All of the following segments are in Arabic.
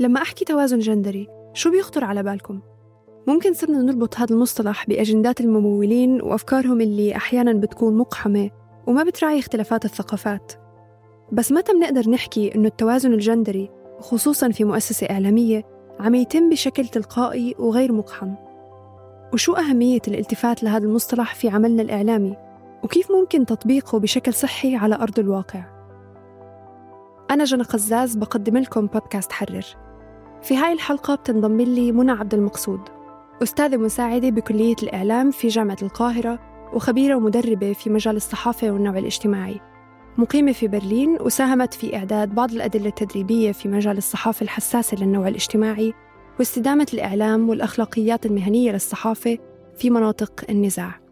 لما أحكي توازن جندري شو بيخطر على بالكم؟ ممكن صرنا نربط هذا المصطلح بأجندات الممولين وأفكارهم اللي أحياناً بتكون مقحمة وما بتراعي اختلافات الثقافات. بس متى بنقدر نحكي إنه التوازن الجندري خصوصاً في مؤسسة إعلامية عم يتم بشكل تلقائي وغير مقحم. وشو أهمية الالتفات لهذا المصطلح في عملنا الإعلامي؟ وكيف ممكن تطبيقه بشكل صحي على أرض الواقع؟ أنا جنى قزاز بقدم لكم بودكاست حرر. في هاي الحلقة بتنضم لي منى عبد المقصود أستاذة مساعدة بكلية الإعلام في جامعة القاهرة وخبيرة ومدربة في مجال الصحافة والنوع الاجتماعي. مقيمة في برلين وساهمت في إعداد بعض الأدلة التدريبية في مجال الصحافة الحساسة للنوع الاجتماعي واستدامة الإعلام والأخلاقيات المهنية للصحافة في مناطق النزاع.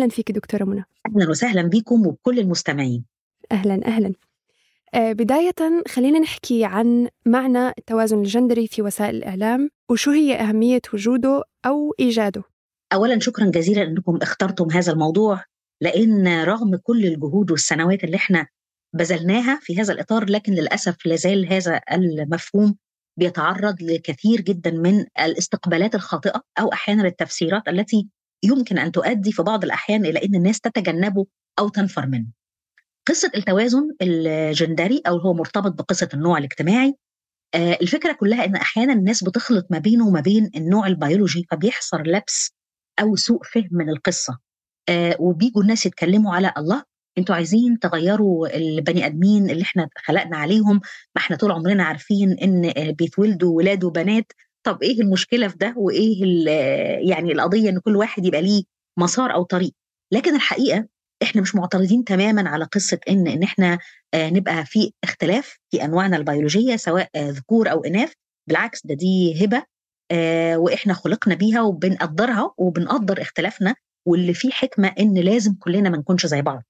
أهلا فيك دكتورة منى. أهلا وسهلا بكم وبكل المستمعين. أهلا أهلا. آه، بداية خلينا نحكي عن معنى التوازن الجندري في وسائل الإعلام وشو هي أهمية وجوده أو إيجاده. اولا شكرا جزيلا أنكم اخترتم هذا الموضوع لأن رغم كل الجهود والسنوات اللي إحنا بذلناها في هذا الإطار لكن للأسف لازال هذا المفهوم بيتعرض لكثير جدا من الاستقبالات الخاطئة أو أحيانا التفسيرات التي يمكن أن تؤدي في بعض الأحيان إلى إن الناس تتجنبه أو تنفر منه. قصة التوازن الجندري أو هو مرتبط بقصة النوع الاجتماعي آه، الفكرة كلها إن أحيانا الناس بتخلط ما بينه وما بين النوع البيولوجي فبيحصل لبس أو سوء فهم من القصة آه، وبيجوا الناس يتكلموا على الله أنتوا عايزين تغيروا البني آدمين اللي إحنا خلقنا عليهم ما إحنا طول عمرنا عارفين إن بيتولدوا ولاد وبنات طب إيه المشكلة في ده؟ وإيه يعني القضية إن كل واحد يبقى ليه مسار أو طريق. لكن الحقيقة إحنا مش معترضين تماما على قصة إن إن إحنا آه، نبقى في اختلاف في أنواعنا البيولوجية سواء آه، ذكور أو إناث. بالعكس ده دي هبة آه، وإحنا خلقنا بيها وبنقدرها وبنقدر اختلافنا واللي فيه حكمة إن لازم كلنا ما نكونش زي بعض.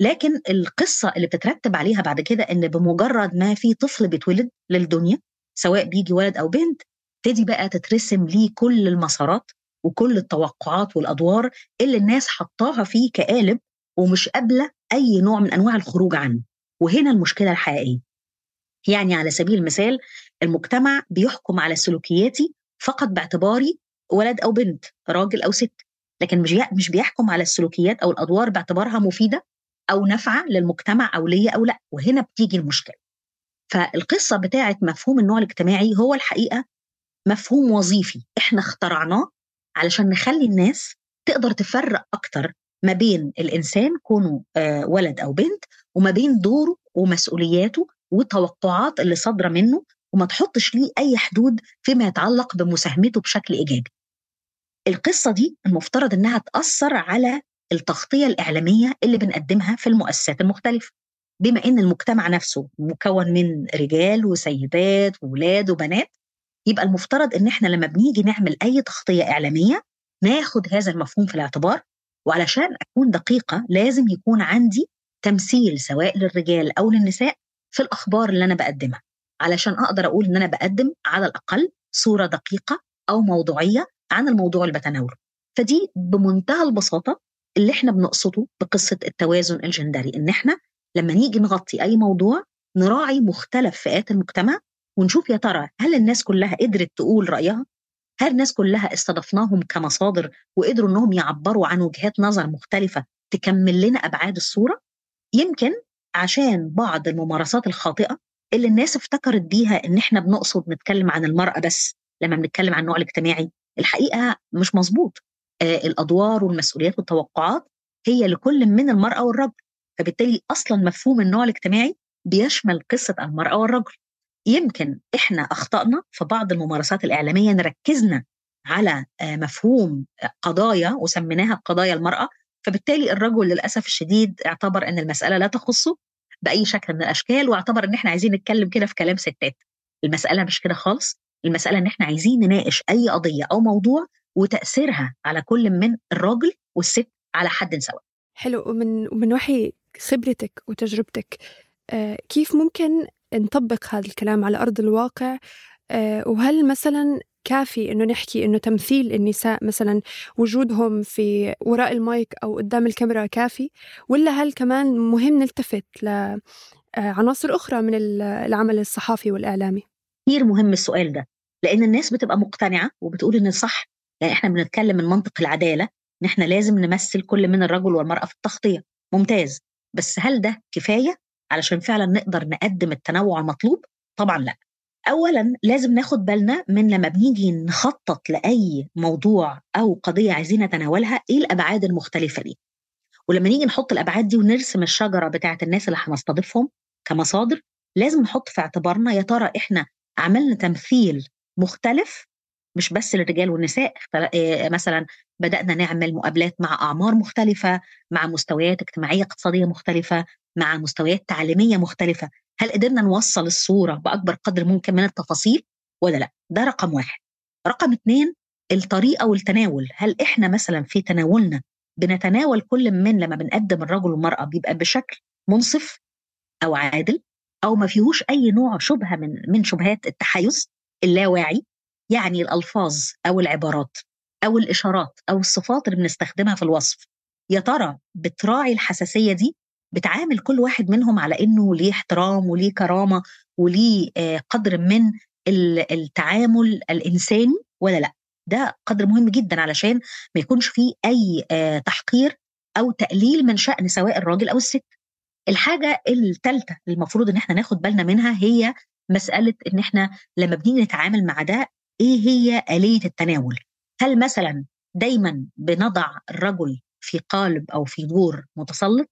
لكن القصة اللي بتترتب عليها بعد كده إن بمجرد ما في طفل بيتولد للدنيا سواء بيجي ولد أو بنت تبتدي بقى تترسم ليه كل المسارات وكل التوقعات والأدوار اللي الناس حطاها فيه كقالب ومش قابلة أي نوع من أنواع الخروج عنه. وهنا المشكلة الحقيقية. يعني على سبيل المثال المجتمع بيحكم على سلوكياتي فقط باعتباري ولد أو بنت راجل أو ست لكن مش مش بيحكم على السلوكيات أو الأدوار باعتبارها مفيدة أو نافعة للمجتمع أو ليا أو لأ وهنا بتيجي المشكلة فالقصة بتاعة مفهوم النوع الاجتماعي هو الحقيقة مفهوم وظيفي إحنا اخترعناه علشان نخلي الناس تقدر تفرق أكتر ما بين الإنسان كونه آه، ولد أو بنت وما بين دوره ومسؤولياته والتوقعات اللي صادرة منه وما تحطش ليه أي حدود فيما يتعلق بمساهمته بشكل إيجابي. القصة دي المفترض إنها تأثر على التغطية الإعلامية اللي بنقدمها في المؤسسات المختلفة. بما إن المجتمع نفسه مكون من رجال وسيدات وولاد وبنات يبقى المفترض إن إحنا لما بنيجي نعمل أي تغطية إعلامية ناخد هذا المفهوم في الاعتبار وعلشان أكون دقيقة لازم يكون عندي تمثيل سواء للرجال أو للنساء في الأخبار اللي أنا بقدمها علشان أقدر أقول إن أنا بقدم على الأقل صورة دقيقة أو موضوعية عن الموضوع اللي بتناوله. فدي بمنتهى البساطة اللي إحنا بنقصده بقصة التوازن الجندري إن إحنا لما نيجي نغطي أي موضوع نراعي مختلف فئات المجتمع ونشوف يا ترى هل الناس كلها قدرت تقول رأيها؟ هل الناس كلها استضفناهم كمصادر وقدروا إنهم يعبروا عن وجهات نظر مختلفة تكمل لنا أبعاد الصورة؟ يمكن عشان بعض الممارسات الخاطئة اللي الناس افتكرت بيها إن إحنا بنقصد نتكلم عن المرأة بس لما بنتكلم عن النوع الاجتماعي. الحقيقة مش مظبوط. آه الأدوار والمسؤوليات والتوقعات هي لكل من المرأة والرجل فبالتالي أصلا مفهوم النوع الاجتماعي بيشمل قصة المرأة والرجل. يمكن إحنا أخطأنا في بعض الممارسات الإعلامية ان ركزنا على مفهوم قضايا وسميناها قضايا المرأة فبالتالي الرجل للأسف الشديد اعتبر إن المسألة لا تخصه بأي شكل من الأشكال واعتبر إن إحنا عايزين نتكلم كده في كلام ستات. المسألة مش كده خالص المسألة إن إحنا عايزين نناقش أي قضية أو موضوع وتأثيرها على كل من الراجل والست على حد سواء. حلو ومن ومن وحي خبرتك وتجربتك آه كيف ممكن نطبق هذا الكلام على أرض الواقع وهل مثلا كافي إنه نحكي إنه تمثيل النساء مثلا وجودهم في وراء المايك أو قدام الكاميرا كافي ولا هل كمان مهم نلتفت لعناصر أخرى من العمل الصحافي والإعلامي؟ كثير مهم السؤال ده لأن الناس بتبقى مقتنعة وبتقول إن صح يعني إحنا بنتكلم من منطق العدالة إن إحنا لازم نمثل كل من الرجل والمرأة في التغطية ممتاز بس هل ده كفاية علشان فعلا نقدر نقدم التنوع المطلوب؟ طبعا لأ. اولا لازم ناخد بالنا من لما بنيجي نخطط لأي موضوع أو قضية عايزين نتناولها إيه الأبعاد المختلفة دي؟ ولما نيجي نحط الأبعاد دي ونرسم الشجرة بتاعة الناس اللي هنستضيفهم كمصادر لازم نحط في اعتبارنا يا ترى إحنا عملنا تمثيل مختلف مش بس للرجال والنساء مثلا بدأنا نعمل مقابلات مع أعمار مختلفة مع مستويات اجتماعية اقتصادية مختلفة مع مستويات تعليمية مختلفة. هل قدرنا نوصل الصورة بأكبر قدر ممكن من التفاصيل ولا لأ؟ ده رقم واحد. رقم اتنين الطريقة والتناول. هل إحنا مثلا في تناولنا بنتناول كل من لما بنقدم الرجل والمرأة بيبقى بشكل منصف أو عادل أو ما فيهوش أي نوع شبهة من من شبهات التحيز اللاواعي؟ يعني الألفاظ أو العبارات أو الإشارات أو الصفات اللي بنستخدمها في الوصف. يا ترى بتراعي الحساسية دي؟ بتعامل كل واحد منهم على إنه ليه احترام وليه كرامة وليه قدر من التعامل الإنساني ولا لأ؟ ده قدر مهم جدا علشان ما يكونش فيه أي تحقير أو تقليل من شأن سواء الراجل أو الست. الحاجة الثالثه المفروض إن إحنا ناخد بالنا منها هي مسألة إن إحنا لما بنيجي نتعامل مع ده إيه هي آلية التناول؟ هل مثلا دايما بنضع الرجل في قالب أو في دور متسلط؟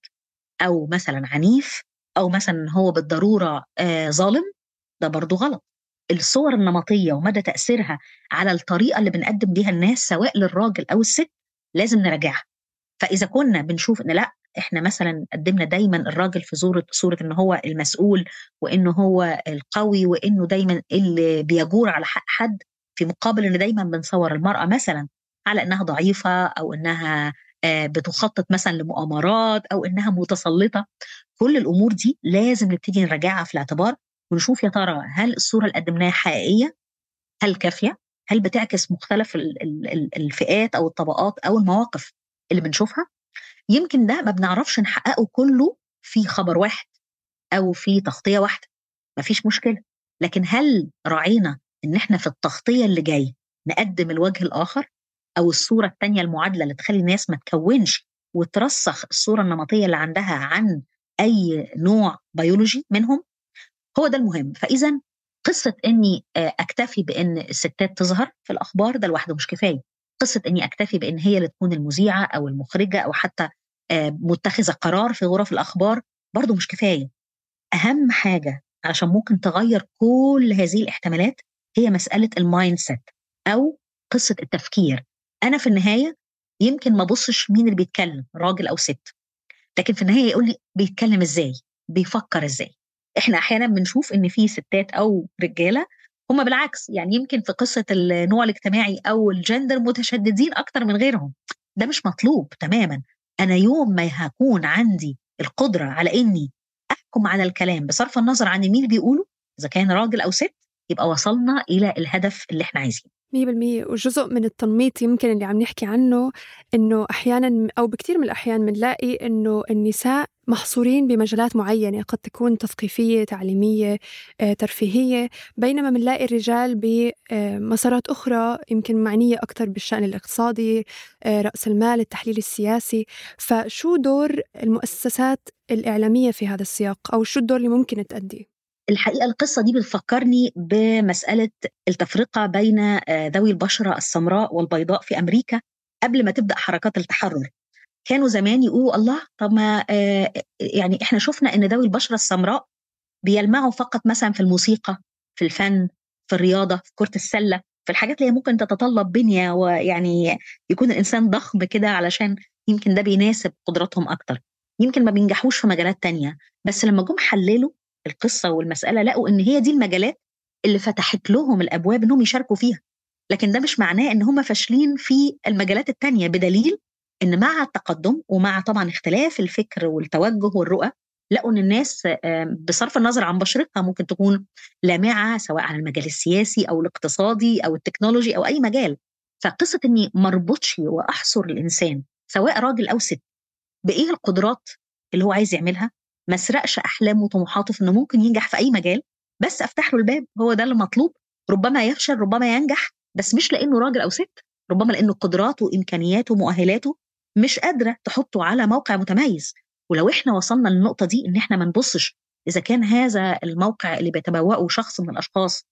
أو مثلا عنيف؟ أو مثلا هو بالضرورة آه ظالم؟ ده برضو غلط. الصور النمطية ومدى تأثيرها على الطريقة اللي بنقدم بيها الناس سواء للراجل أو الست لازم نراجعها. فإذا كنا بنشوف إن لأ إحنا مثلا قدمنا دايما الراجل في صورة صورة إن هو المسؤول وإنه هو القوي وإنه دايما اللي بيجور على حق حد في مقابل إن دايما بنصور المرأة مثلا على إنها ضعيفة أو إنها بتخطط مثلا لمؤامرات أو إنها متسلطة. كل الأمور دي لازم نبتدي نراجعها في الاعتبار ونشوف يا ترى هل الصورة اللي قدمناها حقيقية هل كافية هل بتعكس مختلف الفئات أو الطبقات أو المواقف اللي بنشوفها. يمكن ده ما بنعرفش نحققه كله في خبر واحد أو في تغطية واحدة. مفيش مشكلة. لكن هل راعينا إن إحنا في التغطية اللي جاي نقدم الوجه الآخر أو الصورة الثانية المعادلة اللي تخلي الناس ما تكونش وترسخ الصورة النمطية اللي عندها عن أي نوع بيولوجي منهم هو ده المهم. فإذا قصة إني أكتفي بإن الستات تظهر في الأخبار ده لوحده مش كفاية. قصة إني أكتفي بإن هي اللي تكون المذيعة أو المخرجة أو حتى متخذة قرار في غرف الأخبار برضه مش كفاية. أهم حاجة علشان ممكن تغير كل هذه الاحتمالات هي مسألة ال mindset أو قصة التفكير. أنا في النهاية يمكن ما أبصش مين اللي بيتكلم راجل أو ست. لكن في النهاية يقول لي بيتكلم إزاي؟ بيفكر إزاي؟ إحنا أحيانا بنشوف إن في ستات أو رجالة هم بالعكس يعني يمكن في قصة النوع الاجتماعي أو الجندر متشددين أكتر من غيرهم. ده مش مطلوب تماما. أنا يوم ما هكون عندي القدرة على إني أحكم على الكلام بصرف النظر عن مين بيقوله إذا كان راجل أو ست يبقى وصلنا إلى الهدف اللي إحنا عايزينه. 100% وجزء من التنميط يمكن اللي عم نحكي عنه إنه أحيانا أو بكثير من الأحيان بنلاقي إنه النساء محصورين بمجالات معينة قد تكون تثقيفية تعليمية آه، ترفيهية. بينما بنلاقي الرجال بمسارات أخرى يمكن معنية أكثر بالشأن الاقتصادي آه، رأس المال التحليل السياسي. فشو دور المؤسسات الإعلامية في هذا السياق؟ أو شو الدور اللي ممكن تأديه؟ الحقيقة القصة دي بتفكرني بمسألة التفرقة بين آه، ذوي البشرة السمراء والبيضاء في أمريكا قبل ما تبدأ حركات التحرر. كانوا زمان يقولوا الله طب ما آه، يعني إحنا شفنا إن ذوي البشرة السمراء بيلمعوا فقط مثلا في الموسيقى في الفن في الرياضة في كرة السلة في الحاجات اللي هي ممكن تتطلب بنية ويعني يكون الإنسان ضخم كده علشان يمكن ده بيناسب قدراتهم أكتر. يمكن ما بينجحوش في مجالات تانية بس لما جم حللوا القصة والمسألة لقوا إن هي دي المجالات اللي فتحت لهم الأبواب إنهم يشاركوا فيها. لكن ده مش معناه إن هم فاشلين في المجالات التانية بدليل إن مع التقدم ومع طبعا اختلاف الفكر والتوجه والرؤى لقوا إن الناس بصرف النظر عن بشرتها ممكن تكون لامعة سواء على المجال السياسي أو الاقتصادي أو التكنولوجي أو أي مجال. فقصة إني ما اربطش وأحصر الإنسان سواء راجل أو ست بإيه القدرات اللي هو عايز يعملها؟ ما اسرقش أحلامه وطموحاته في إنه ممكن ينجح في أي مجال بس أفتح له الباب هو ده اللي مطلوب ربما يفشل ربما ينجح بس مش لأنه راجل أو ست ربما لأنه قدراته وامكانياته ومؤهلاته مش قادرة تحطه على موقع متميز. ولو إحنا وصلنا للنقطة دي إن إحنا ما نبصش إذا كان هذا الموقع اللي بيتبوأه شخص من الأشخاص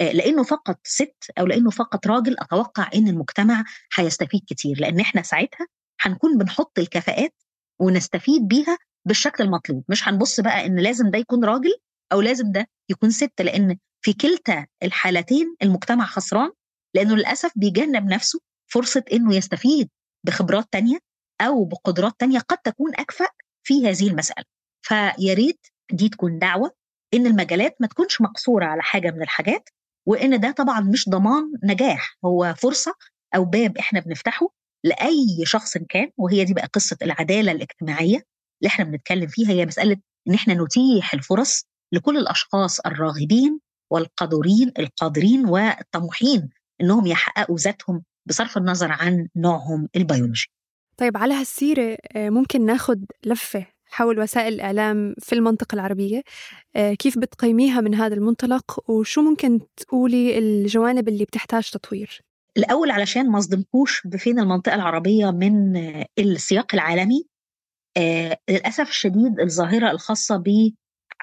آه، لأنه فقط ست أو لأنه فقط راجل أتوقع إن المجتمع هيستفيد كتير. لأن إحنا ساعتها هنكون بنحط الكفاءات ونستفيد بيها بالشكل المطلوب. مش هنبص بقى إن لازم ده يكون راجل أو لازم ده يكون ست لأن في كلتا الحالتين المجتمع خسران لأنه للأسف بيجنب نفسه فرصة إنه يستفيد بخبرات تانية أو بقدرات تانية قد تكون أكفأ في هذه المسألة. فيا ريت دي تكون دعوة إن المجالات ما تكونش مقصورة على حاجة من الحاجات وإن ده طبعا مش ضمان نجاح هو فرصة أو باب إحنا بنفتحه لأي شخص كان وهي دي بقى قصة العدالة الاجتماعية اللي إحنا بنتكلم فيها هي مسألة إن إحنا نتيح الفرص لكل الأشخاص الراغبين والقادرين القادرين والطموحين إنهم يحققوا ذاتهم بصرف النظر عن نوعهم البيولوجي. طيب على هالسيرة آه، ممكن ناخذ لفة حول وسائل الإعلام في المنطقة العربية آه، كيف بتقيميها من هذا المنطلق وشو ممكن تقولي الجوانب اللي بتحتاج تطوير الأول علشان ما أصدمكوش بفين المنطقة العربية من السياق العالمي آه للأسف الشديد الظاهرة الخاصة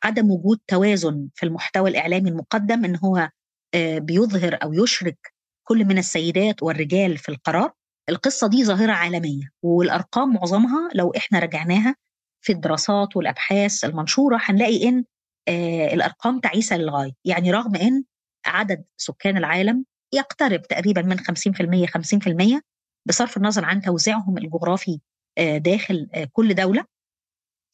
بعدم وجود توازن في المحتوى الإعلامي المقدم إن هو آه بيظهر أو يشرك كل من السيدات والرجال في القرار. القصة دي ظاهرة عالمية والأرقام معظمها لو إحنا رجعناها في الدراسات والأبحاث المنشورة هنلاقي إن آه الأرقام تعيسة للغاية. يعني رغم إن عدد سكان العالم يقترب تقريبا من 50% 50% بصرف النظر عن توزيعهم الجغرافي آه، داخل آه، كل دولة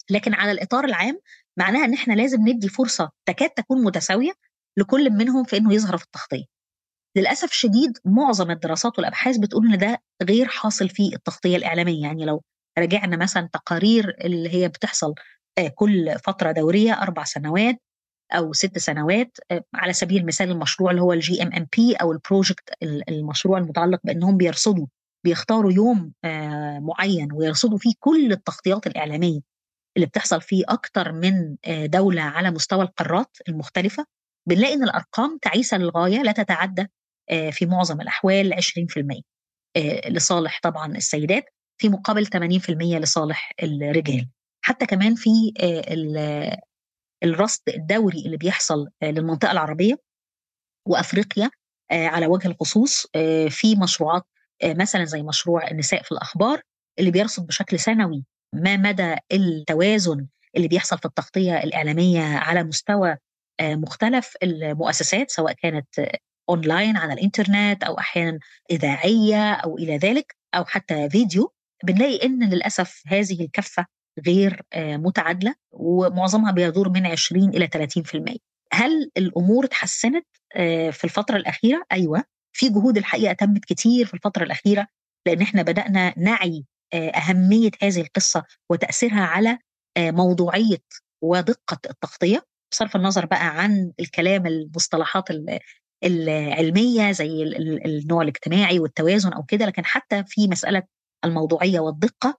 لكن على الإطار العام معناها إن إحنا لازم ندي فرصة تكاد تكون متساوية لكل منهم في إنه يظهر في التغطية. للأسف الشديد معظم الدراسات والأبحاث بتقول إن ده غير حاصل في التغطية الإعلامية يعني لو راجعنا مثلا تقارير اللي هي بتحصل آه، كل فترة دورية أربع سنوات أو ست سنوات على سبيل المثال المشروع اللي هو ال GMMP أو ال project المشروع المتعلق بإنهم بيرصدوا بيختاروا يوم آه، معين ويرصدوا فيه كل التغطيات الإعلامية اللي بتحصل فيه أكتر من آه، دولة على مستوى القارات المختلفة. بنلاقي إن الأرقام تعيسة للغاية لا تتعدى آه، في معظم الأحوال 20% لصالح طبعا السيدات في مقابل 80% لصالح الرجال. حتى كمان في الرصد الدوري اللي بيحصل للمنطقة العربية وأفريقيا على وجه الخصوص في مشروعات مثلا زي مشروع النساء في الأخبار اللي بيرصد بشكل سنوي ما مدى التوازن اللي بيحصل في التغطية الإعلامية على مستوى آه، مختلف المؤسسات سواء كانت اونلاين على الإنترنت أو أحيانا إذاعية أو إلى ذلك أو حتى فيديو بنلاقي إن للأسف هذه الكفة غير آه، متعادلة ومعظمها بيدور من 20 إلى 30% هل الأمور اتحسنت في الفترة الأخيرة؟ أيوه. في جهود الحقيقة تمت كتير في الفترة الأخيرة لأن إحنا بدأنا نعي آه، أهمية هذه القصة وتأثيرها على موضوعية ودقة التغطية بصرف النظر بقى عن الكلام المصطلحات العلمية زي النوع الاجتماعي والتوازن أو كده لكن حتى في مسألة الموضوعية والدقة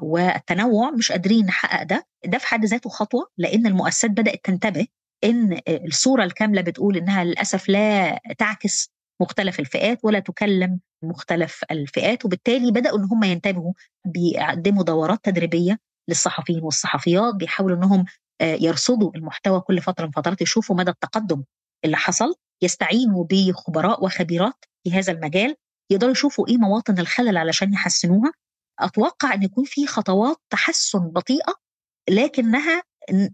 والتنوع مش قادرين نحقق ده. ده في حد ذاته خطوة لأن المؤسسات بدأت تنتبه إن الصورة الكاملة بتقول إنها للأسف لا تعكس مختلف الفئات ولا تكلم مختلف الفئات وبالتالي بدأوا إن هم ينتبهوا بيقدموا دورات تدريبية للصحفيين والصحفيات بيحاولوا إنهم يرصدوا المحتوى كل فترة من فترات يشوفوا مدى التقدم اللي حصل يستعينوا بخبراء وخبيرات في هذا المجال يقدروا يشوفوا إيه مواطن الخلل علشان يحسنوها. أتوقع إن يكون في خطوات تحسن بطيئة لكنها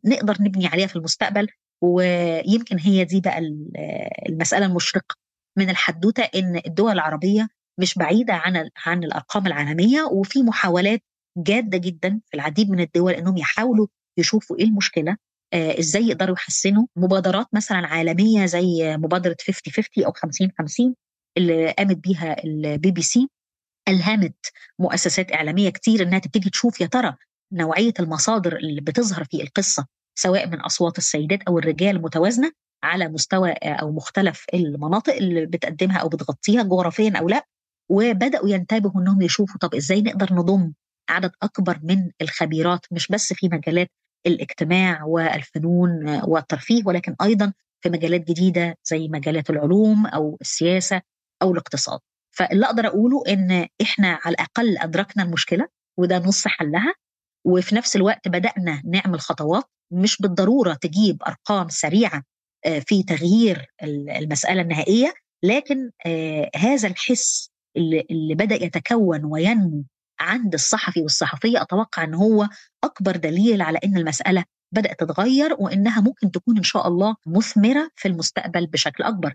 نقدر نبني عليها في المستقبل ويمكن هي دي بقى المسألة المشرقة. من الحدوتة إن الدول العربية مش بعيدة عن عن الأرقام العالمية وفي محاولات جادة جدا في العديد من الدول إنهم يحاولوا يشوفوا إيه المشكلة آه إزاي يقدروا يحسنوا مبادرات مثلا عالمية زي مبادرة 50 50 أو 50 50 اللي قامت بيها البي بي سي ألهمت مؤسسات إعلامية كتير إنها تبتدي تشوف يا ترى نوعية المصادر اللي بتظهر في القصة سواء من أصوات السيدات أو الرجال متوازنه على مستوى أو مختلف المناطق اللي بتقدمها أو بتغطيها جغرافيا أو لأ وبدأوا ينتبهوا إنهم يشوفوا طب إزاي نقدر نضم عدد أكبر من الخبيرات مش بس في مجالات الاجتماع والفنون والترفيه ولكن أيضا في مجالات جديدة زي مجالات العلوم أو السياسة أو الاقتصاد. فاللي أقدر أقوله إن إحنا على الأقل أدركنا المشكلة وده نص حلها وفي نفس الوقت بدأنا نعمل خطوات مش بالضرورة تجيب أرقام سريعة في تغيير المسألة النهائية لكن هذا الحس اللي, اللي بدأ يتكون وينمو عند الصحفي والصحفية أتوقع إن هو أكبر دليل على إن المسألة بدأت تتغير وإنها ممكن تكون إن شاء الله مثمرة في المستقبل بشكل أكبر.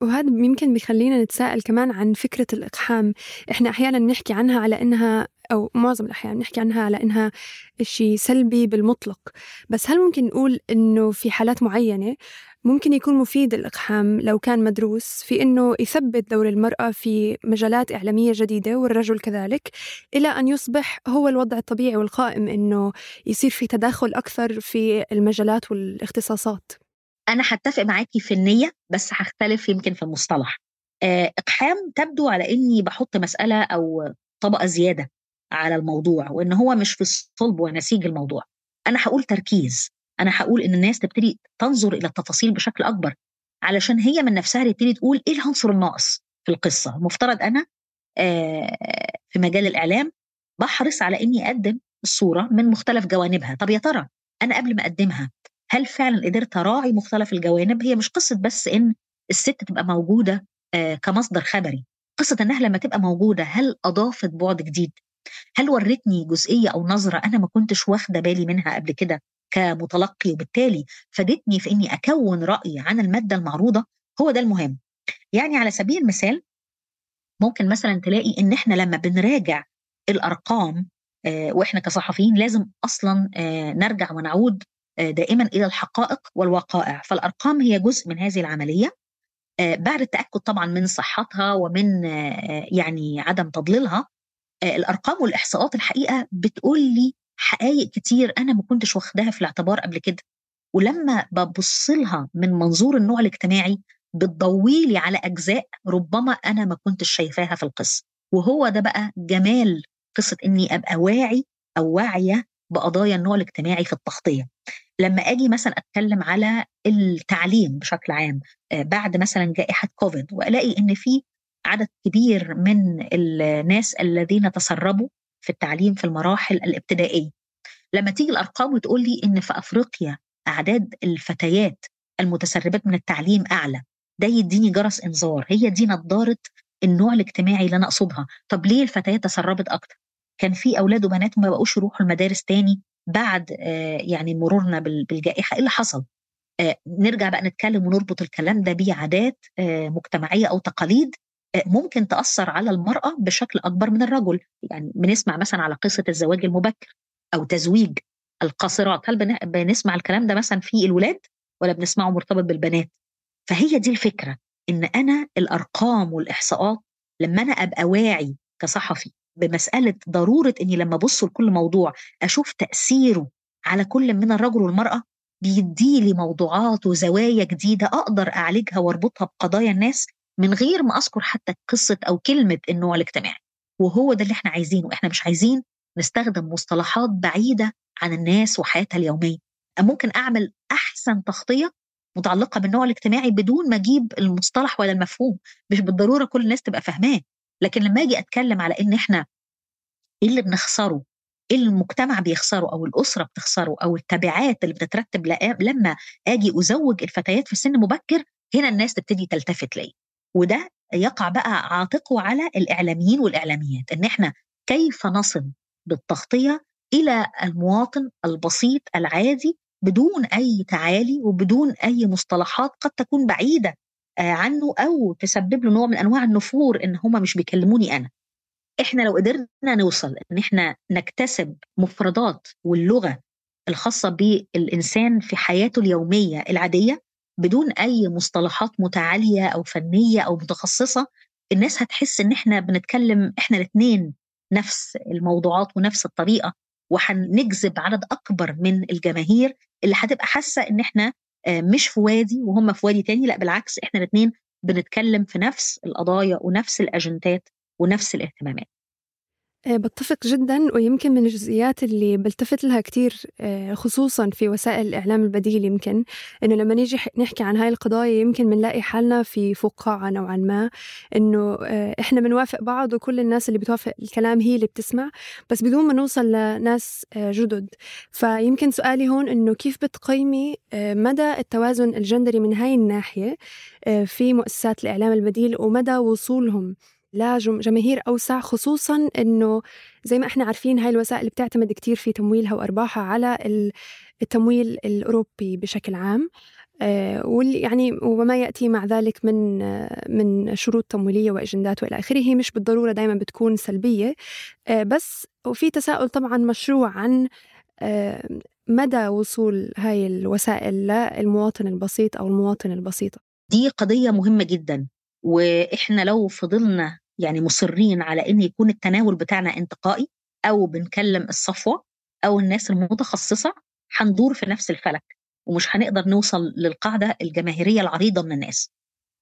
وهذا يمكن بيخلينا نتساءل كمان عن فكرة الإقحام. إحنا أحيانا بنحكي عنها على إنها أو معظم الأحيان بنحكي عنها على إنها شيء سلبي بالمطلق. بس هل ممكن نقول إنه في حالات معينة ممكن يكون مفيد الإقحام لو كان مدروس في إنه يثبت دور المرأة في مجالات إعلامية جديدة والرجل كذلك إلى أن يصبح هو الوضع الطبيعي والقائم إنه يصير في تداخل أكثر في المجالات والاختصاصات؟ أنا هتفق معاكي في النية بس هختلف يمكن في المصطلح. إقحام تبدو على إني بحط مسألة أو طبقة زيادة على الموضوع وإن هو مش في الصلب ونسيج الموضوع. أنا هقول تركيز. أنا هقول إن الناس تبتدي تنظر إلى التفاصيل بشكل أكبر علشان هي من نفسها تبتدي تقول إيه العنصر الناقص في القصة. المفترض أنا في مجال الإعلام بحرص على إني أقدم الصورة من مختلف جوانبها. طب يا ترى أنا قبل ما أقدمها هل فعلا قدرت أراعي مختلف الجوانب؟ هي مش قصة بس إن الست تبقى موجودة كمصدر خبري. قصة إنها لما تبقى موجودة هل أضافت بعد جديد؟ هل ورتني جزئية أو نظرة أنا ما كنتش واخدة بالي منها قبل كده كمتلقي وبالتالي فادتني في إني أكون راي عن المادة المعروضة؟ هو ده المهم. يعني على سبيل المثال ممكن مثلا تلاقي إن إحنا لما بنراجع الأرقام وإحنا كصحفيين لازم أصلا نرجع ونعود دائما إلى الحقائق والوقائع. فالأرقام هي جزء من هذه العملية. بعد التأكد طبعا من صحتها ومن يعني عدم تضليلها الأرقام والإحصاءات الحقيقة بتقول لي حقائق كتير أنا ما كنتش واخداها في الاعتبار قبل كده. ولما ببص لها من منظور النوع الاجتماعي بتضويلي على أجزاء ربما أنا ما كنتش شايفاها في القصة. وهو ده بقى جمال قصة إني أبقى واعي أو واعية بقضايا النوع الاجتماعي في التغطية. لما آجي مثلا أتكلم على التعليم بشكل عام بعد مثلا جائحة كوفيد وألاقي إن في عدد كبير من الناس الذين تسربوا في التعليم في المراحل الابتدائية. لما تيجي الأرقام وتقول لي إن في أفريقيا أعداد الفتيات المتسربات من التعليم أعلى ده يديني جرس إنذار هي دي نظاره النوع الاجتماعي اللي أنا أقصدها. طب ليه الفتيات تسربت أكتر؟ كان في أولاد وبنات ما بقوش يروحوا المدارس تاني بعد آه يعني مرورنا بالجائحة إيه اللي حصل؟ آه نرجع بقى نتكلم ونربط الكلام ده بعادات آه مجتمعية أو تقاليد ممكن تأثر على المرأة بشكل أكبر من الرجل. يعني بنسمع مثلا على قصة الزواج المبكر أو تزويج القاصرات. هل بنسمع الكلام ده مثلا في الولاد ولا بنسمعه مرتبط بالبنات؟ فهي دي الفكرة إن أنا الأرقام والإحصاءات لما أنا أبقى واعي كصحفي بمسألة ضرورة إني لما أبص لكل موضوع أشوف تأثيره على كل من الرجل والمرأة؟ بيدي لي موضوعات وزوايا جديدة أقدر أعالجها وأربطها بقضايا الناس من غير ما أذكر حتى قصة أو كلمة النوع الاجتماعي وهو ده اللي إحنا عايزينه. إحنا مش عايزين نستخدم مصطلحات بعيدة عن الناس وحياتها اليومية. ممكن أعمل أحسن تغطية متعلقة بالنوع الاجتماعي بدون ما أجيب المصطلح ولا المفهوم. مش بالضرورة كل الناس تبقى فاهماه. لكن لما أجي أتكلم على إن إحنا إيه اللي بنخسره إيه المجتمع بيخسره أو الأسرة بتخسره أو التبعات اللي بتترتب لما أجي أزوج الفتيات في سن مبكر هنا الناس تبتدي تلتفت لي وده يقع بقى عاتقه على الإعلاميين والإعلاميات إن إحنا كيف نصل بالتغطية إلى المواطن البسيط العادي بدون أي تعالي وبدون أي مصطلحات قد تكون بعيدة عنه أو تسبب له نوع من أنواع النفور إن هم مش بيكلموني أنا. إحنا لو قدرنا نوصل إن إحنا نكتسب مفردات واللغة الخاصة بالإنسان في حياته اليومية العادية بدون أي مصطلحات متعالية أو فنية أو متخصصة الناس هتحس إن إحنا بنتكلم إحنا الاثنين نفس الموضوعات ونفس الطريقة وهنجذب عدد أكبر من الجماهير اللي هتبقى حاسة إن إحنا مش في وادي وهم في وادي تاني لا بالعكس إحنا الاثنين بنتكلم في نفس القضايا ونفس الأجندات ونفس الاهتمامات. بتفق جدا ويمكن من الجزئيات اللي بلتفت لها كتير خصوصا في وسائل الإعلام البديل يمكن إنه لما نيجي نحكي عن هاي القضايا يمكن بنلاقي حالنا في فقاعة نوعا ما إنه إحنا بنوافق بعض وكل الناس اللي بتوافق الكلام هي اللي بتسمع بس بدون ما نوصل لناس جدد. فيمكن سؤالي هون إنه كيف بتقيمي مدى التوازن الجندري من هاي الناحية في مؤسسات الإعلام البديل ومدى وصولهم لجماهير أوسع خصوصا أنه زي ما إحنا عارفين هاي الوسائل بتعتمد كتير في تمويلها وأرباحها على التمويل الأوروبي بشكل عام. واللي يعني وما يأتي مع ذلك من من شروط تمويلية وأجندات وإلى آخره. مش بالضرورة دائما بتكون سلبية. بس وفي تساؤل طبعا مشروع عن مدى وصول هاي الوسائل للمواطن البسيط أو المواطن البسيطة. دي قضية مهمة جدا. وإحنا لو فضلنا يعني مصرين على إن يكون التناول بتاعنا انتقائي أو بنكلم الصفوة أو الناس المتخصصة هندور في نفس الفلك ومش هنقدر نوصل للقاعدة الجماهيرية العريضة من الناس.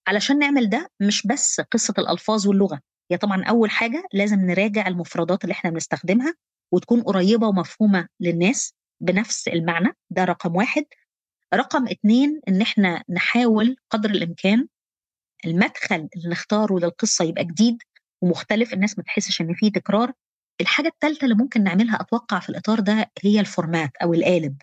علشان نعمل ده مش بس قصة الألفاظ واللغة هي طبعا أول حاجة لازم نراجع المفردات اللي إحنا بنستخدمها وتكون قريبة ومفهومة للناس بنفس المعنى ده رقم واحد. رقم اتنين إن إحنا نحاول قدر الإمكان المدخل اللي نختاره للقصة يبقى جديد ومختلف الناس ما تحسش إن فيه تكرار. الحاجة الثالثه اللي ممكن نعملها أتوقع في الإطار ده هي الفورمات أو القالب.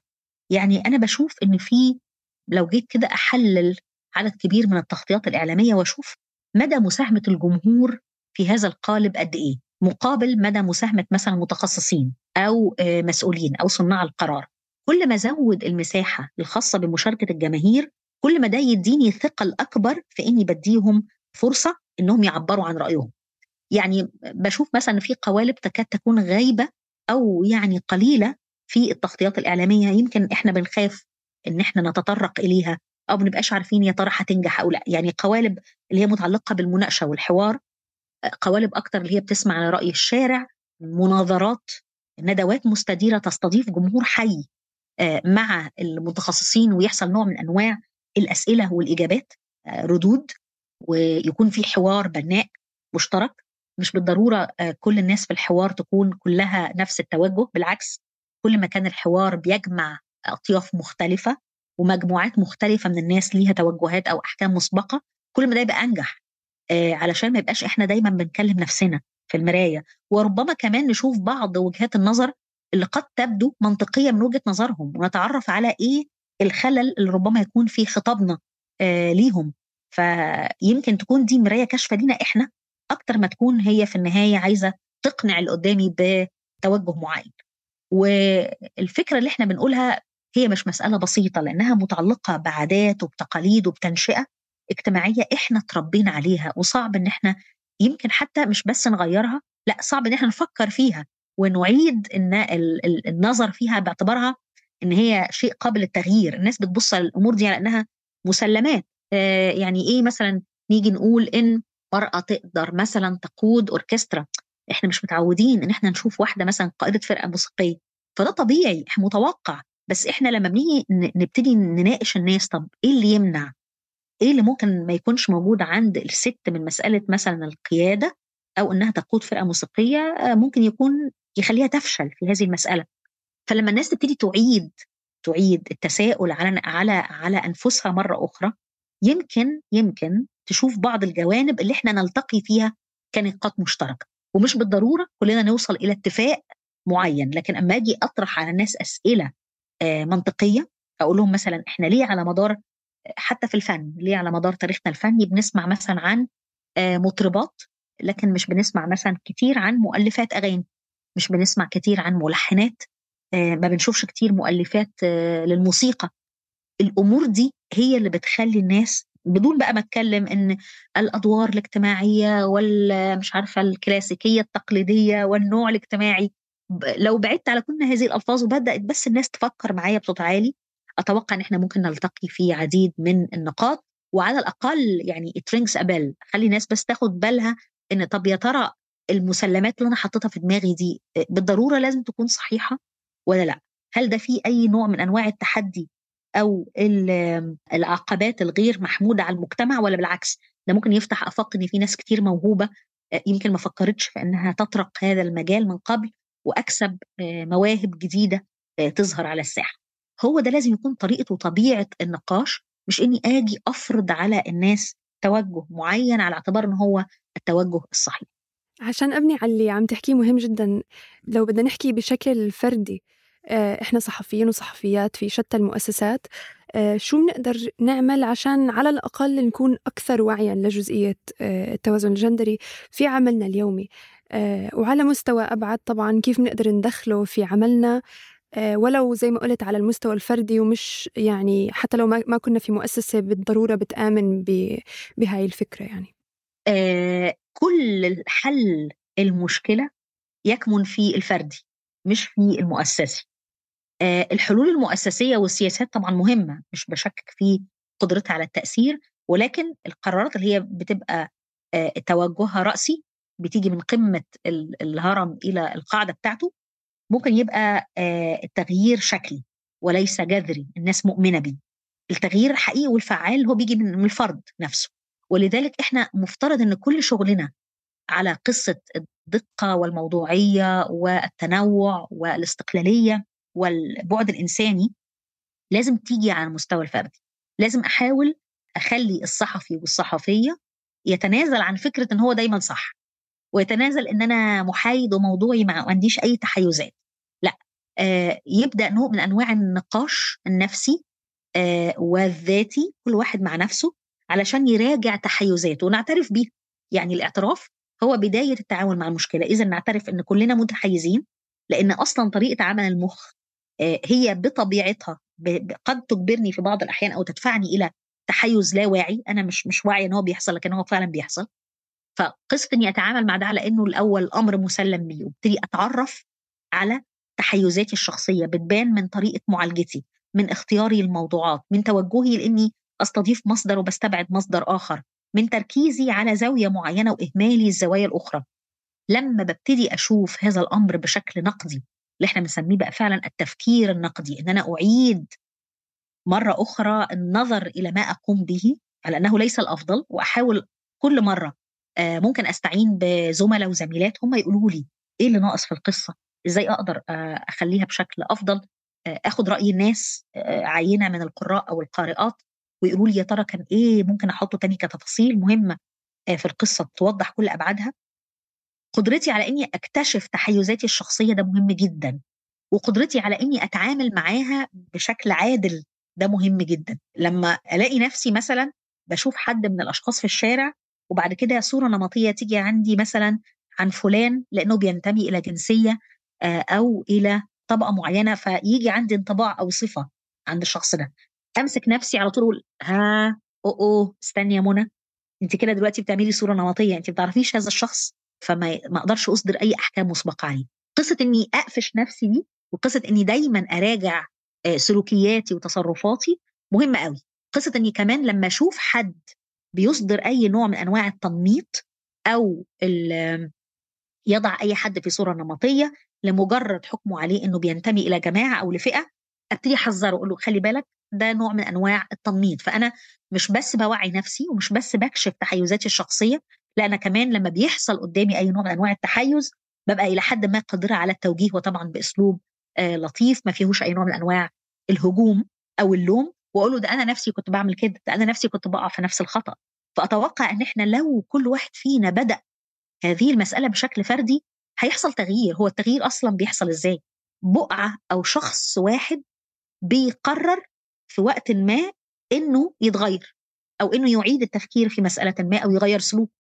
يعني أنا بشوف إن في لو جيت كده أحلل عدد كبير من التغطيات الإعلامية وأشوف مدى مساهمة الجمهور في هذا القالب قد إيه؟ مقابل مدى مساهمة مثلا متخصصين أو مسؤولين أو صناع القرار. كل ما زود المساحة الخاصة بمشاركة الجماهير كل ما ده يديني ثقل اكبر في إني بديهم فرصة إنهم يعبروا عن رأيهم. يعني بشوف مثلا في قوالب تكاد تكون غايبة أو يعني قليلة في التغطيات الإعلامية. يمكن إحنا بنخاف إن إحنا نتطرق إليها أو بنبقاش عارفين يا ترى هتنجح أو لأ. يعني قوالب اللي هي متعلقة بالمناقشة والحوار قوالب أكتر اللي هي بتسمع على رأي الشارع مناظرات ندوات مستديرة تستضيف جمهور حي مع المتخصصين ويحصل نوع من أنواع الأسئلة والإجابات ردود ويكون في حوار بناء مشترك. مش بالضرورة كل الناس في الحوار تكون كلها نفس التوجه بالعكس كل ما كان الحوار بيجمع أطياف مختلفة ومجموعات مختلفة من الناس ليها توجهات أو أحكام مسبقة كل ما ده يبقى أنجح. آه علشان ما يبقاش إحنا دايما بنكلم نفسنا في المراية. وربما كمان نشوف بعض وجهات النظر اللي قد تبدو منطقية من وجهة نظرهم ونتعرف على إيه الخلل اللي ربما يكون في خطابنا آه ليهم. فيمكن تكون دي مراية كاشفة لينا إحنا أكتر ما تكون هي في النهاية عايزة تقنع اللي قدامي بتوجه معين. والفكرة اللي إحنا بنقولها هي مش مسألة بسيطة لأنها متعلقة بعادات وبتقاليد وبتنشئة اجتماعية إحنا اتربينا عليها وصعب إن إحنا يمكن حتى مش بس نغيرها لأ صعب إن إحنا نفكر فيها ونعيد إن النظر فيها باعتبارها إن هي شيء قابل للتغيير. الناس بتبص على الأمور دي على إنها مسلمات. آه يعني إيه مثلا نيجي نقول إن مرأة تقدر مثلا تقود أوركسترا؟ إحنا مش متعودين إن إحنا نشوف واحدة مثلا قائدة فرقة موسيقية. فده طبيعي متوقع. بس إحنا لما بنيجي نبتدي نناقش الناس طب إيه اللي يمنع؟ إيه اللي ممكن ما يكونش موجود عند الست من مسألة مثلا القيادة أو إنها تقود فرقة موسيقية؟ ممكن يكون يخليها تفشل في هذه المسألة. فلما الناس تبتدي تعيد تعيد التساؤل على على على أنفسها مرة أخرى يمكن يمكن تشوف بعض الجوانب اللي إحنا نلتقي فيها كنقاط مشتركة. ومش بالضرورة كلنا نوصل إلى اتفاق معين لكن أما أجي أطرح على الناس أسئلة منطقية أقول لهم مثلا إحنا ليه على مدار حتى في الفن ليه على مدار تاريخنا الفني بنسمع مثلا عن مطربات لكن مش بنسمع مثلا كتير عن مؤلفات أغاني مش بنسمع كتير عن ملحنات. ما بنشوفش كتير مؤلفات للموسيقى. الأمور دي هي اللي بتخلي الناس بدون بقى ما أتكلم إن الأدوار الاجتماعية والمش عارفة الكلاسيكية التقليدية والنوع الاجتماعي. لو بعدت على كل هذه الألفاظ وبدأت بس الناس تفكر معايا بصوت عالي أتوقع إن إحنا ممكن نلتقي في عديد من النقاط. وعلى الأقل يعني ت ring a bell خلي الناس بس تاخد بالها إن طب يا ترى المسلمات اللي أنا حطيتها في دماغي دي بالضرورة لازم تكون صحيحة؟ ولا لأ؟ هل ده في أي نوع من أنواع التحدي أو العقبات الغير محمودة على المجتمع ولا بالعكس؟ ده ممكن يفتح أفاق إن في ناس كتير موهوبة يمكن ما فكرتش في إنها تطرق هذا المجال من قبل وأكسب مواهب جديدة تظهر على الساحة. هو ده لازم يكون طريقه وطبيعه النقاش مش إني آجي أفرض على الناس توجه معين على اعتبار إن هو التوجه الصحيح. عشان أبني على اللي عم تحكيه مهم جدا. لو بدنا نحكي بشكل فردي إحنا صحفيين وصحفيات في شتى المؤسسات شو بنقدر نعمل عشان على الأقل نكون أكثر وعيا لجزئية التوازن الجندري في عملنا اليومي؟ وعلى مستوى أبعد طبعا كيف بنقدر ندخله في عملنا؟ ولو زي ما قلت على المستوى الفردي ومش يعني حتى لو ما كنا في مؤسسة بالضرورة بتآمن بهاي الفكرة يعني. آه كل حل المشكلة يكمن في الفردي مش في المؤسسي. الحلول المؤسسية والسياسات طبعا مهمة مش بشكك في قدرتها على التأثير ولكن القرارات اللي هي بتبقى توجهها رأسي بتيجي من قمة الهرم إلى القاعدة بتاعته ممكن يبقى التغيير شكلي وليس جذري الناس مؤمنة بيه. التغيير الحقيقي والفعال هو بيجي من الفرد نفسه. ولذلك إحنا مفترض إن كل شغلنا على قصة الدقة والموضوعية والتنوع والاستقلالية والبعد الإنساني لازم تيجي على المستوى الفردي. لازم أحاول أخلي الصحفي والصحفية يتنازل عن فكرة إن هو دايما صح ويتنازل إن أنا محايد وموضوعي ما عنديش أي تحيزات. لأ آه يبدأ نوع من أنواع النقاش النفسي آه والذاتي كل واحد مع نفسه علشان يراجع تحيزاته ونعترف بيها يعني الاعتراف هو بداية التعامل مع المشكلة. إذا نعترف أن كلنا متحيزين لأن أصلا طريقة عمل المخ هي بطبيعتها قد تجبرني في بعض الأحيان أو تدفعني إلى تحيز لا واعي. أنا مش مش واعي أن هو بيحصل لكن هو فعلا بيحصل. فقصة إني أتعامل مع ده على إنه الأول أمر مسلم بيه وابتدي أتعرف على تحيزاتي الشخصية. بتبان من طريقة معالجتي من اختياري الموضوعات من توجهي لإني أستضيف مصدر وبستبعد مصدر آخر من تركيزي على زاوية معينة وإهمالي الزوايا الأخرى. لما ببتدي أشوف هذا الأمر بشكل نقدي اللي إحنا بنسميه بقى فعلا التفكير النقدي إن أنا أعيد مرة أخرى النظر إلى ما أقوم به على أنه ليس الأفضل وأحاول كل مرة آه، ممكن أستعين بزملاء وزميلات هم يقولوا لي إيه اللي ناقص في القصة؟ إزاي أقدر آه، أخليها بشكل أفضل؟ آه، أخد رأي الناس عينة من القراء أو القارئات. ويقولوا لي يا ترى كان إيه ممكن أحطه تاني كتفاصيل مهمة في القصة توضح كل أبعادها؟ قدرتي على إني أكتشف تحيزاتي الشخصية ده مهم جدا وقدرتي على إني أتعامل معاها بشكل عادل ده مهم جدا. لما ألاقي نفسي مثلا بشوف حد من الأشخاص في الشارع وبعد كده صورة نمطية تيجي عندي مثلا عن فلان لأنه بينتمي إلى جنسية آه، أو إلى طبقة معينة فيجي عندي انطباع أو صفة عند الشخص ده. أمسك نفسي على طول أقول ها أو أو استني يا منى انت كده دلوقتي بتعملي صورة نمطية انت ما بتعرفيش هذا الشخص فما ما أقدرش أصدر أي أحكام مسبقه عليه قصة إني أقفش نفسي دي وقصة إني دايما أراجع آه، سلوكياتي وتصرفاتي مهمه قوي قصة إني كمان لما أشوف حد بيصدر أي نوع من أنواع التنميط أو يضع أي حد في صورة نمطية لمجرد حكمه عليه إنه بينتمي إلى جماعة أو لفئة ابتدي احذره أقول له خلي بالك ده نوع من أنواع التنميط فأنا مش بس بوعي نفسي ومش بس بكشف تحيزاتي الشخصية لا أنا كمان لما بيحصل قدامي أي نوع من أنواع التحيز ببقى إلى حد ما قادرة على التوجيه وطبعا بأسلوب آه لطيف ما فيهوش أي نوع من أنواع الهجوم أو اللوم وأقول له ده أنا نفسي كنت بعمل كده ده أنا نفسي كنت بقع في نفس الخطأ. فأتوقع إن إحنا لو كل واحد فينا بدأ هذه المسألة بشكل فردي هيحصل تغيير هو التغيير أصلا بيحصل إزاي؟ بقعة أو شخص واحد بيقرر في وقت ما إنه يتغير أو إنه يعيد التفكير في مسألة ما أو يغير سلوكه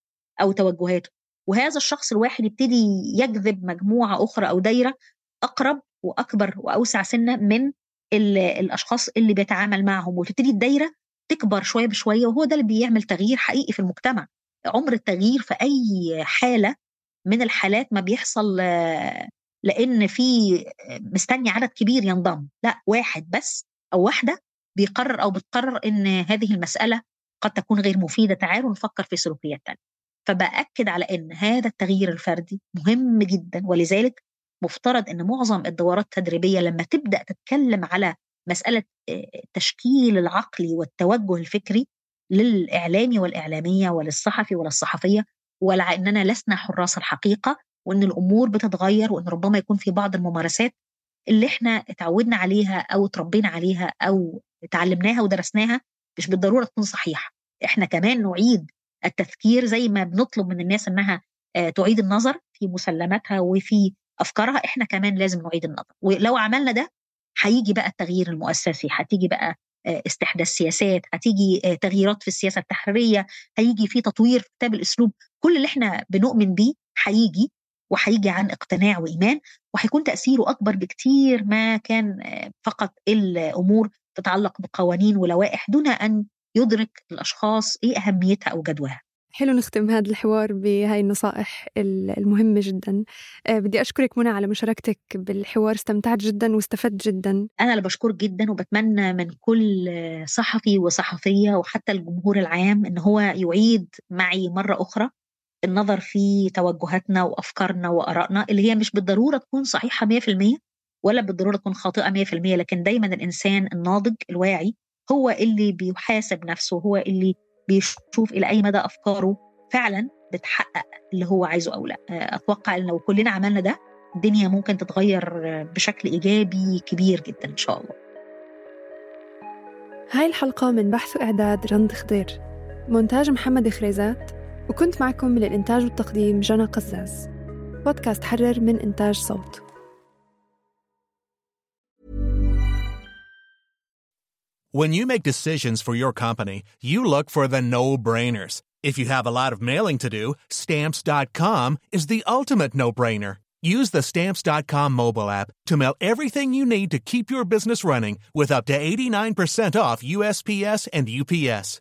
أو توجهاته. وهذا الشخص الواحد يبتدي يجذب مجموعة أخرى أو دايرة أقرب وأكبر وأوسع سنة من الأشخاص اللي بيتعامل معهم. وتبتدي الدايرة تكبر شوية بشوية وهو ده اللي بيعمل تغيير حقيقي في المجتمع. عمر التغيير في أي حالة من الحالات ما بيحصل لأن في مستني عدد كبير ينضم. لا واحد بس أو واحدة بيقرر أو بتقرر إن هذه المسألة قد تكون غير مفيدة. تعالوا نفكر في سلوكيات ثانية فبأكد على إن هذا التغيير الفردي مهم جدا ولذلك مفترض إن معظم الدورات التدريبية لما تبدأ تتكلم على مسألة التشكيل العقلي والتوجه الفكري للإعلامي والإعلامية وللصحفي وللصحفية ولا إننا لسنا حراس الحقيقة وإن الأمور بتتغير وإن ربما يكون في بعض الممارسات اللي إحنا اتعودنا عليها أو اتربينا عليها أو اتعلمناها ودرسناها مش بالضرورة تكون صحيحة. إحنا كمان نعيد التفكير زي ما بنطلب من الناس إنها آه، تعيد النظر في مسلماتها وفي أفكارها إحنا كمان لازم نعيد النظر. ولو عملنا ده هيجي بقى التغيير المؤسسي هتيجي بقى آه، استحداث سياسات هتيجي آه، تغييرات في السياسة التحريرية هيجي في تطوير في كتاب الأسلوب. كل اللي إحنا بنؤمن بيه هيجي وهيجي عن اقتناع وإيمان وهيكون تأثيره أكبر بكتير ما كان آه، فقط الأمور تتعلق بقوانين ولوائح دون أن يدرك الأشخاص إيه أهميتها أو جدواها حلو نختم هذا الحوار بهاي النصائح المهمة جدا. أه بدي أشكرك منى على مشاركتك بالحوار استمتعت جدا واستفدت جدا. أنا اللي بشكرك جدا وبتمنى من كل صحفي وصحفية وحتى الجمهور العام إن هو يعيد معي مرة أخرى. النظر في توجهاتنا وأفكارنا وآرائنا اللي هي مش بالضرورة تكون صحيحة 100% ولا بالضرورة تكون خاطئة 100% لكن دايما الإنسان الناضج الواعي هو اللي بيحاسب نفسه هو اللي بيشوف إلى أي مدى أفكاره فعلا بتحقق اللي هو عايزه أو لأ. أتوقع إن لو كلنا عملنا ده الدنيا ممكن تتغير بشكل إيجابي كبير جدا إن شاء الله. هاي الحلقة من بحث وإعداد رند خضير. مونتاج محمد خريزات وكنت معكم من الإنتاج والتقديم جنى قزاز بودكاست حرر من إنتاج صوت When you make decisions for your company, you look for the no-brainers. If you have a lot of mailing to do, stamps.com is the ultimate no-brainer. Use the stamps.com mobile app to mail everything you need to keep your business running with up to 89% off USPS and UPS.